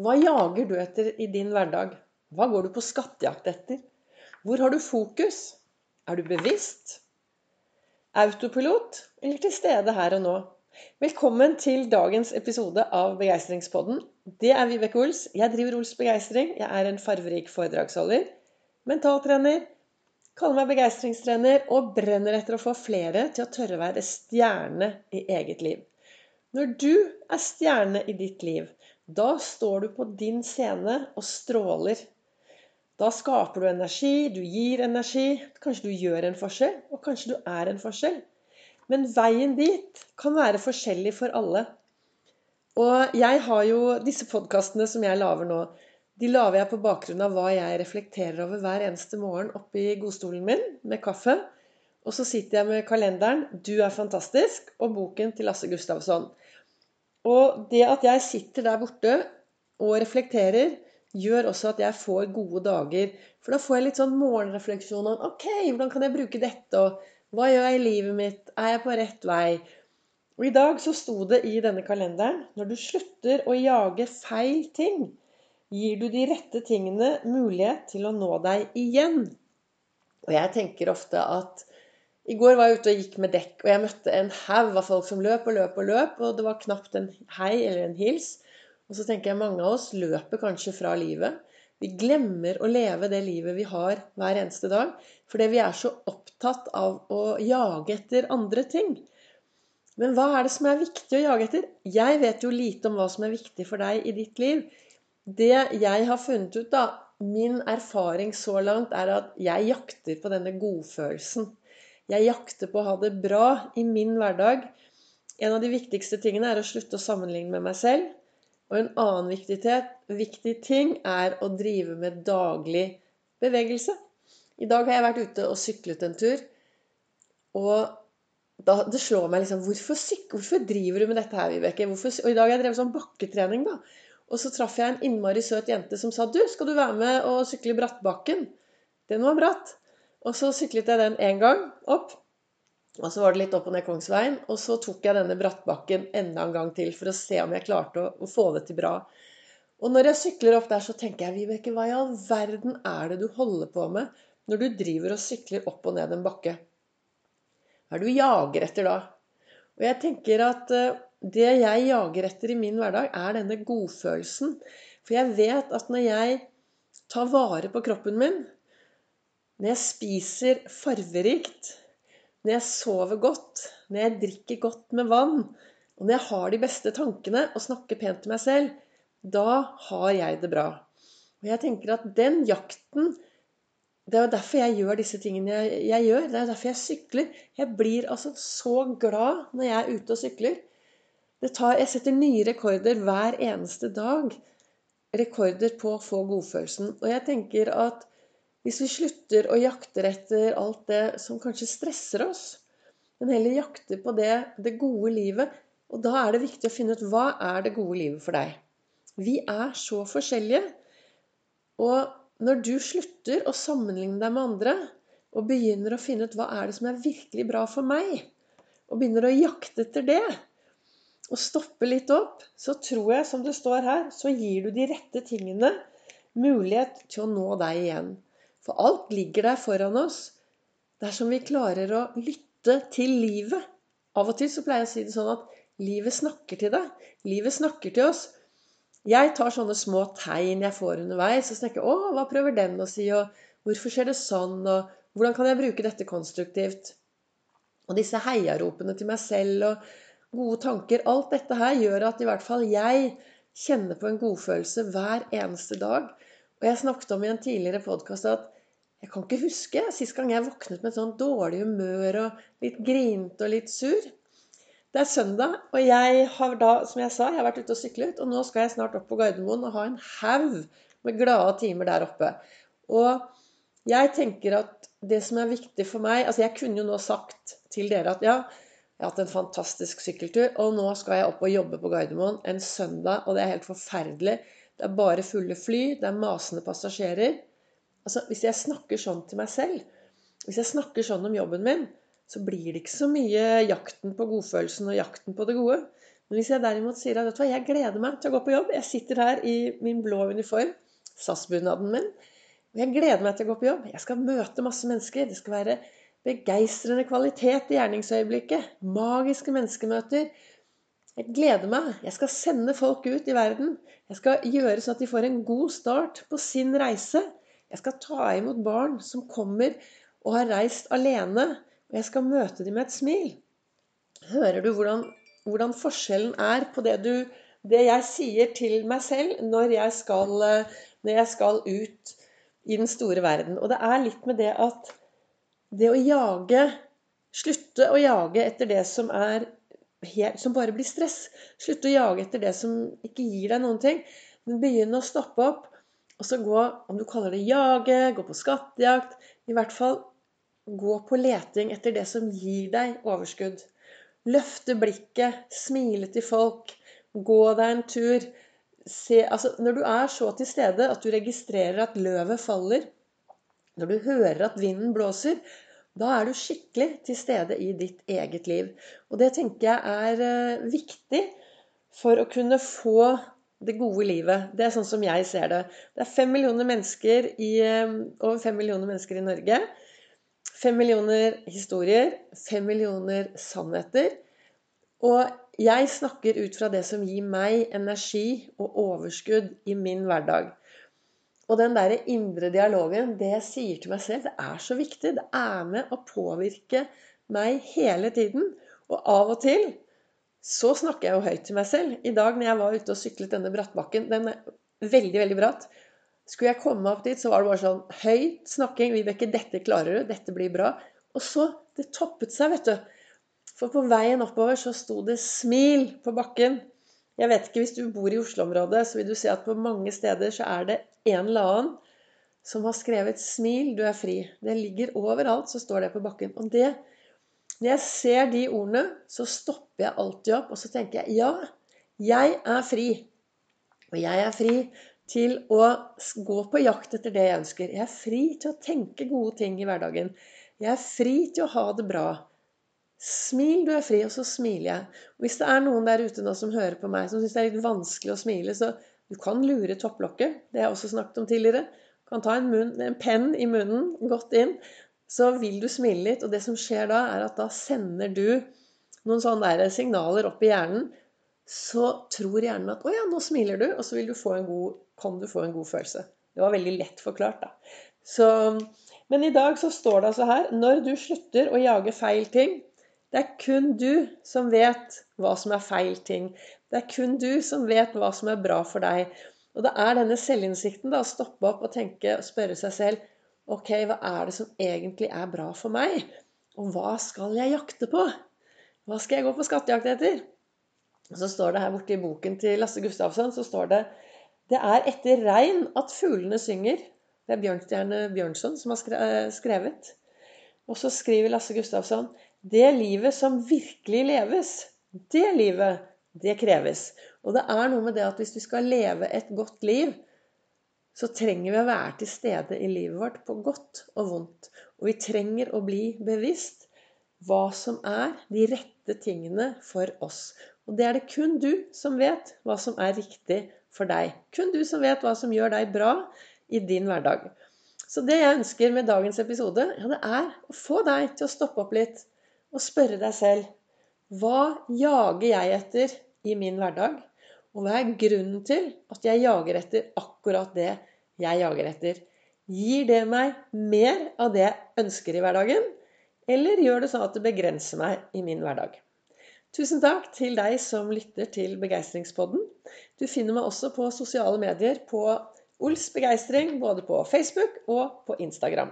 Hva jager du etter i din hverdag? Hva går du på skattejakt etter? Hvor har du fokus? Er du bevisst? Autopilot eller til stede her og nå? Velkommen til dagens episode av Begeistringspodden. Det er Vibeke Ols. Jeg driver Ols Begeistring. Jeg er en farverik foredragsholder, mentaltrener, kaller meg begeistringstrener og brenner etter å få flere til å tørre å være stjerne i eget liv. Når du er stjerne i ditt liv, da står du på din scene og stråler. Da skaper du energi, du gir energi. Kanskje du gjør en forskjell, og kanskje du er en forskjell. Men veien dit kan være forskjellig for alle. Og jeg har jo disse podkastene som jeg lager nå, de lager jeg på bakgrunn av hva jeg reflekterer over hver eneste morgen oppe i godstolen min med kaffe. Og så sitter jeg med kalenderen 'Du er fantastisk' og boken til Lasse Gustavsson. Og det at jeg sitter der borte og reflekterer, gjør også at jeg får gode dager. For da får jeg litt sånn morgenrefleksjon om OK, hvordan kan jeg bruke dette? Og hva gjør jeg i livet mitt? Er jeg på rett vei? Og i dag så sto det i denne kalenderen når du slutter å jage feil ting, gir du de rette tingene mulighet til å nå deg igjen. Og jeg tenker ofte at i går var jeg ute og gikk med dekk, og jeg møtte en haug av folk som løp og løp og løp, og det var knapt en hei eller en hils. Og så tenker jeg mange av oss løper kanskje fra livet. Vi glemmer å leve det livet vi har hver eneste dag, fordi vi er så opptatt av å jage etter andre ting. Men hva er det som er viktig å jage etter? Jeg vet jo lite om hva som er viktig for deg i ditt liv. Det jeg har funnet ut, da, min erfaring så langt, er at jeg jakter på denne godfølelsen. Jeg jakter på å ha det bra i min hverdag. En av de viktigste tingene er å slutte å sammenligne med meg selv. Og en annen viktig ting er å drive med daglig bevegelse. I dag har jeg vært ute og syklet en tur. Og da, det slår meg liksom hvorfor, hvorfor, driver du med dette her, Vibeke? Hvorfor, og i dag har jeg drevet sånn bakketrening, da. Og så traff jeg en innmari søt jente som sa du, skal du være med og sykle Brattbakken? Den var bratt. Og så syklet jeg den én gang opp. Og så var det litt opp og ned Kongsveien. Og så tok jeg denne brattbakken enda en gang til for å se om jeg klarte å, å få det til bra. Og når jeg sykler opp der, så tenker jeg Vibeke, hva i all verden er det du holder på med når du driver og sykler opp og ned en bakke? Hva er det du jager etter da? Og jeg tenker at uh, det jeg jager etter i min hverdag, er denne godfølelsen. For jeg vet at når jeg tar vare på kroppen min, når jeg spiser farverikt, når jeg sover godt, når jeg drikker godt med vann, og når jeg har de beste tankene og snakker pent til meg selv, da har jeg det bra. Og jeg tenker at den jakten Det er jo derfor jeg gjør disse tingene jeg, jeg gjør. Det er derfor jeg sykler. Jeg blir altså så glad når jeg er ute og sykler. Tar, jeg setter nye rekorder hver eneste dag. Rekorder på å få godfølelsen. Og jeg tenker at hvis vi slutter å jakte etter alt det som kanskje stresser oss, men heller jakter på det, det gode livet Og da er det viktig å finne ut hva er det gode livet for deg. Vi er så forskjellige. Og når du slutter å sammenligne deg med andre, og begynner å finne ut hva er det som er virkelig bra for meg, og begynner å jakte etter det, og stoppe litt opp, så tror jeg, som det står her, så gir du de rette tingene mulighet til å nå deg igjen. For alt ligger der foran oss dersom vi klarer å lytte til livet. Av og til så pleier jeg å si det sånn at livet snakker til deg. Livet snakker til oss. Jeg tar sånne små tegn jeg får underveis, og så tenker jeg 'Å, hva prøver den å si?' og 'Hvorfor skjer det sånn?' og 'Hvordan kan jeg bruke dette konstruktivt?' Og disse heiaropene til meg selv og gode tanker Alt dette her gjør at i hvert fall jeg kjenner på en godfølelse hver eneste dag. Og jeg snakket om i en tidligere podkast at jeg kan ikke huske sist gang jeg våknet med et sånt dårlig humør og litt grinete og litt sur. Det er søndag, og jeg har da, som jeg sa, jeg har vært ute og syklet. Og nå skal jeg snart opp på Gardermoen og ha en haug med glade timer der oppe. Og jeg tenker at det som er viktig for meg Altså, jeg kunne jo nå sagt til dere at ja, jeg har hatt en fantastisk sykkeltur, og nå skal jeg opp og jobbe på Gardermoen en søndag, og det er helt forferdelig. Det er bare fulle fly, det er masende passasjerer. Altså, Hvis jeg snakker sånn til meg selv, hvis jeg snakker sånn om jobben min, så blir det ikke så mye jakten på godfølelsen og jakten på det gode. Men hvis jeg derimot sier at vet du hva, jeg gleder meg til å gå på jobb Jeg sitter her i min blå uniform, SAS-bunaden min, og jeg gleder meg til å gå på jobb. Jeg skal møte masse mennesker. Det skal være begeistrende kvalitet i gjerningsøyeblikket. Magiske menneskemøter. Jeg gleder meg. Jeg skal sende folk ut i verden. Jeg skal gjøre sånn at de får en god start på sin reise. Jeg skal ta imot barn som kommer og har reist alene. Og jeg skal møte dem med et smil. Hører du hvordan, hvordan forskjellen er på det, du, det jeg sier til meg selv når jeg skal, når jeg skal ut i den store verden? Og det er litt med det at det å jage Slutte å jage etter det som er som bare blir stress. Slutt å jage etter det som ikke gir deg noen ting. Men begynn å stoppe opp. Og så gå, om du kaller det jage, gå på skattejakt I hvert fall gå på leting etter det som gir deg overskudd. Løfte blikket, smile til folk, gå deg en tur. Se, altså, når du er så til stede at du registrerer at løvet faller, når du hører at vinden blåser, da er du skikkelig til stede i ditt eget liv. Og det tenker jeg er eh, viktig for å kunne få det gode livet. Det er sånn som jeg ser det. Det er fem millioner mennesker i, eh, over fem millioner mennesker i Norge. Fem millioner historier, fem millioner sannheter. Og jeg snakker ut fra det som gir meg energi og overskudd i min hverdag. Og den der indre dialogen, det jeg sier til meg selv, det er så viktig. Det er med å påvirke meg hele tiden. Og av og til så snakker jeg jo høyt til meg selv. I dag når jeg var ute og syklet denne brattbakken, den er veldig, veldig bratt, skulle jeg komme opp dit, så var det bare sånn høyt snakking. 'Vibeke, dette klarer du. Dette blir bra.' Og så Det toppet seg, vet du. For på veien oppover så sto det 'smil' på bakken. Jeg vet ikke, Hvis du bor i Oslo-området, så vil du se at på mange steder så er det en eller annen som har skrevet 'smil, du er fri'. Det ligger overalt, så står det på bakken. Og det Når jeg ser de ordene, så stopper jeg alltid opp, og så tenker jeg ja, jeg er fri. Og jeg er fri til å gå på jakt etter det jeg ønsker. Jeg er fri til å tenke gode ting i hverdagen. Jeg er fri til å ha det bra. Smil, du er fri. Og så smiler jeg. Og hvis det er noen der ute nå som hører på meg, som syns det er litt vanskelig å smile, så du kan lure topplokket. Det har jeg også snakket om tidligere. Du kan ta en, munn, en penn i munnen, godt inn. Så vil du smile litt. Og det som skjer da, er at da sender du noen sånne signaler opp i hjernen så tror hjernen at 'Å ja, nå smiler du', og så du god, kan du få en god følelse. Det var veldig lett forklart, da. Så, men i dag så står det altså her Når du slutter å jage feil ting Det er kun du som vet hva som er feil ting. Det er kun du som vet hva som er bra for deg. Og det er denne selvinnsikten, da, å stoppe opp og tenke og spørre seg selv Ok, hva er det som egentlig er bra for meg? Og hva skal jeg jakte på? Hva skal jeg gå på skattejakt etter? Og så står det her borte i boken til Lasse Gustavsson så står det det er etter regn at fuglene synger. Det er Bjørnstjerne Bjørnson som har eh, skrevet. Og så skriver Lasse Gustavsson det livet som virkelig leves, det livet, det kreves. Og det er noe med det at hvis vi skal leve et godt liv, så trenger vi å være til stede i livet vårt på godt og vondt. Og vi trenger å bli bevisst hva som er de rette tingene for oss. Og det er det kun du som vet hva som er riktig for deg. Kun du som vet hva som gjør deg bra i din hverdag. Så det jeg ønsker med dagens episode, ja, det er å få deg til å stoppe opp litt og spørre deg selv Hva jager jeg etter i min hverdag? Og hva er grunnen til at jeg jager etter akkurat det jeg jager etter? Gir det meg mer av det jeg ønsker i hverdagen, eller gjør det sånn at det begrenser meg i min hverdag? Tusen takk til deg som lytter til Begeistringspodden. Du finner meg også på sosiale medier på Ols Begeistring, både på Facebook og på Instagram.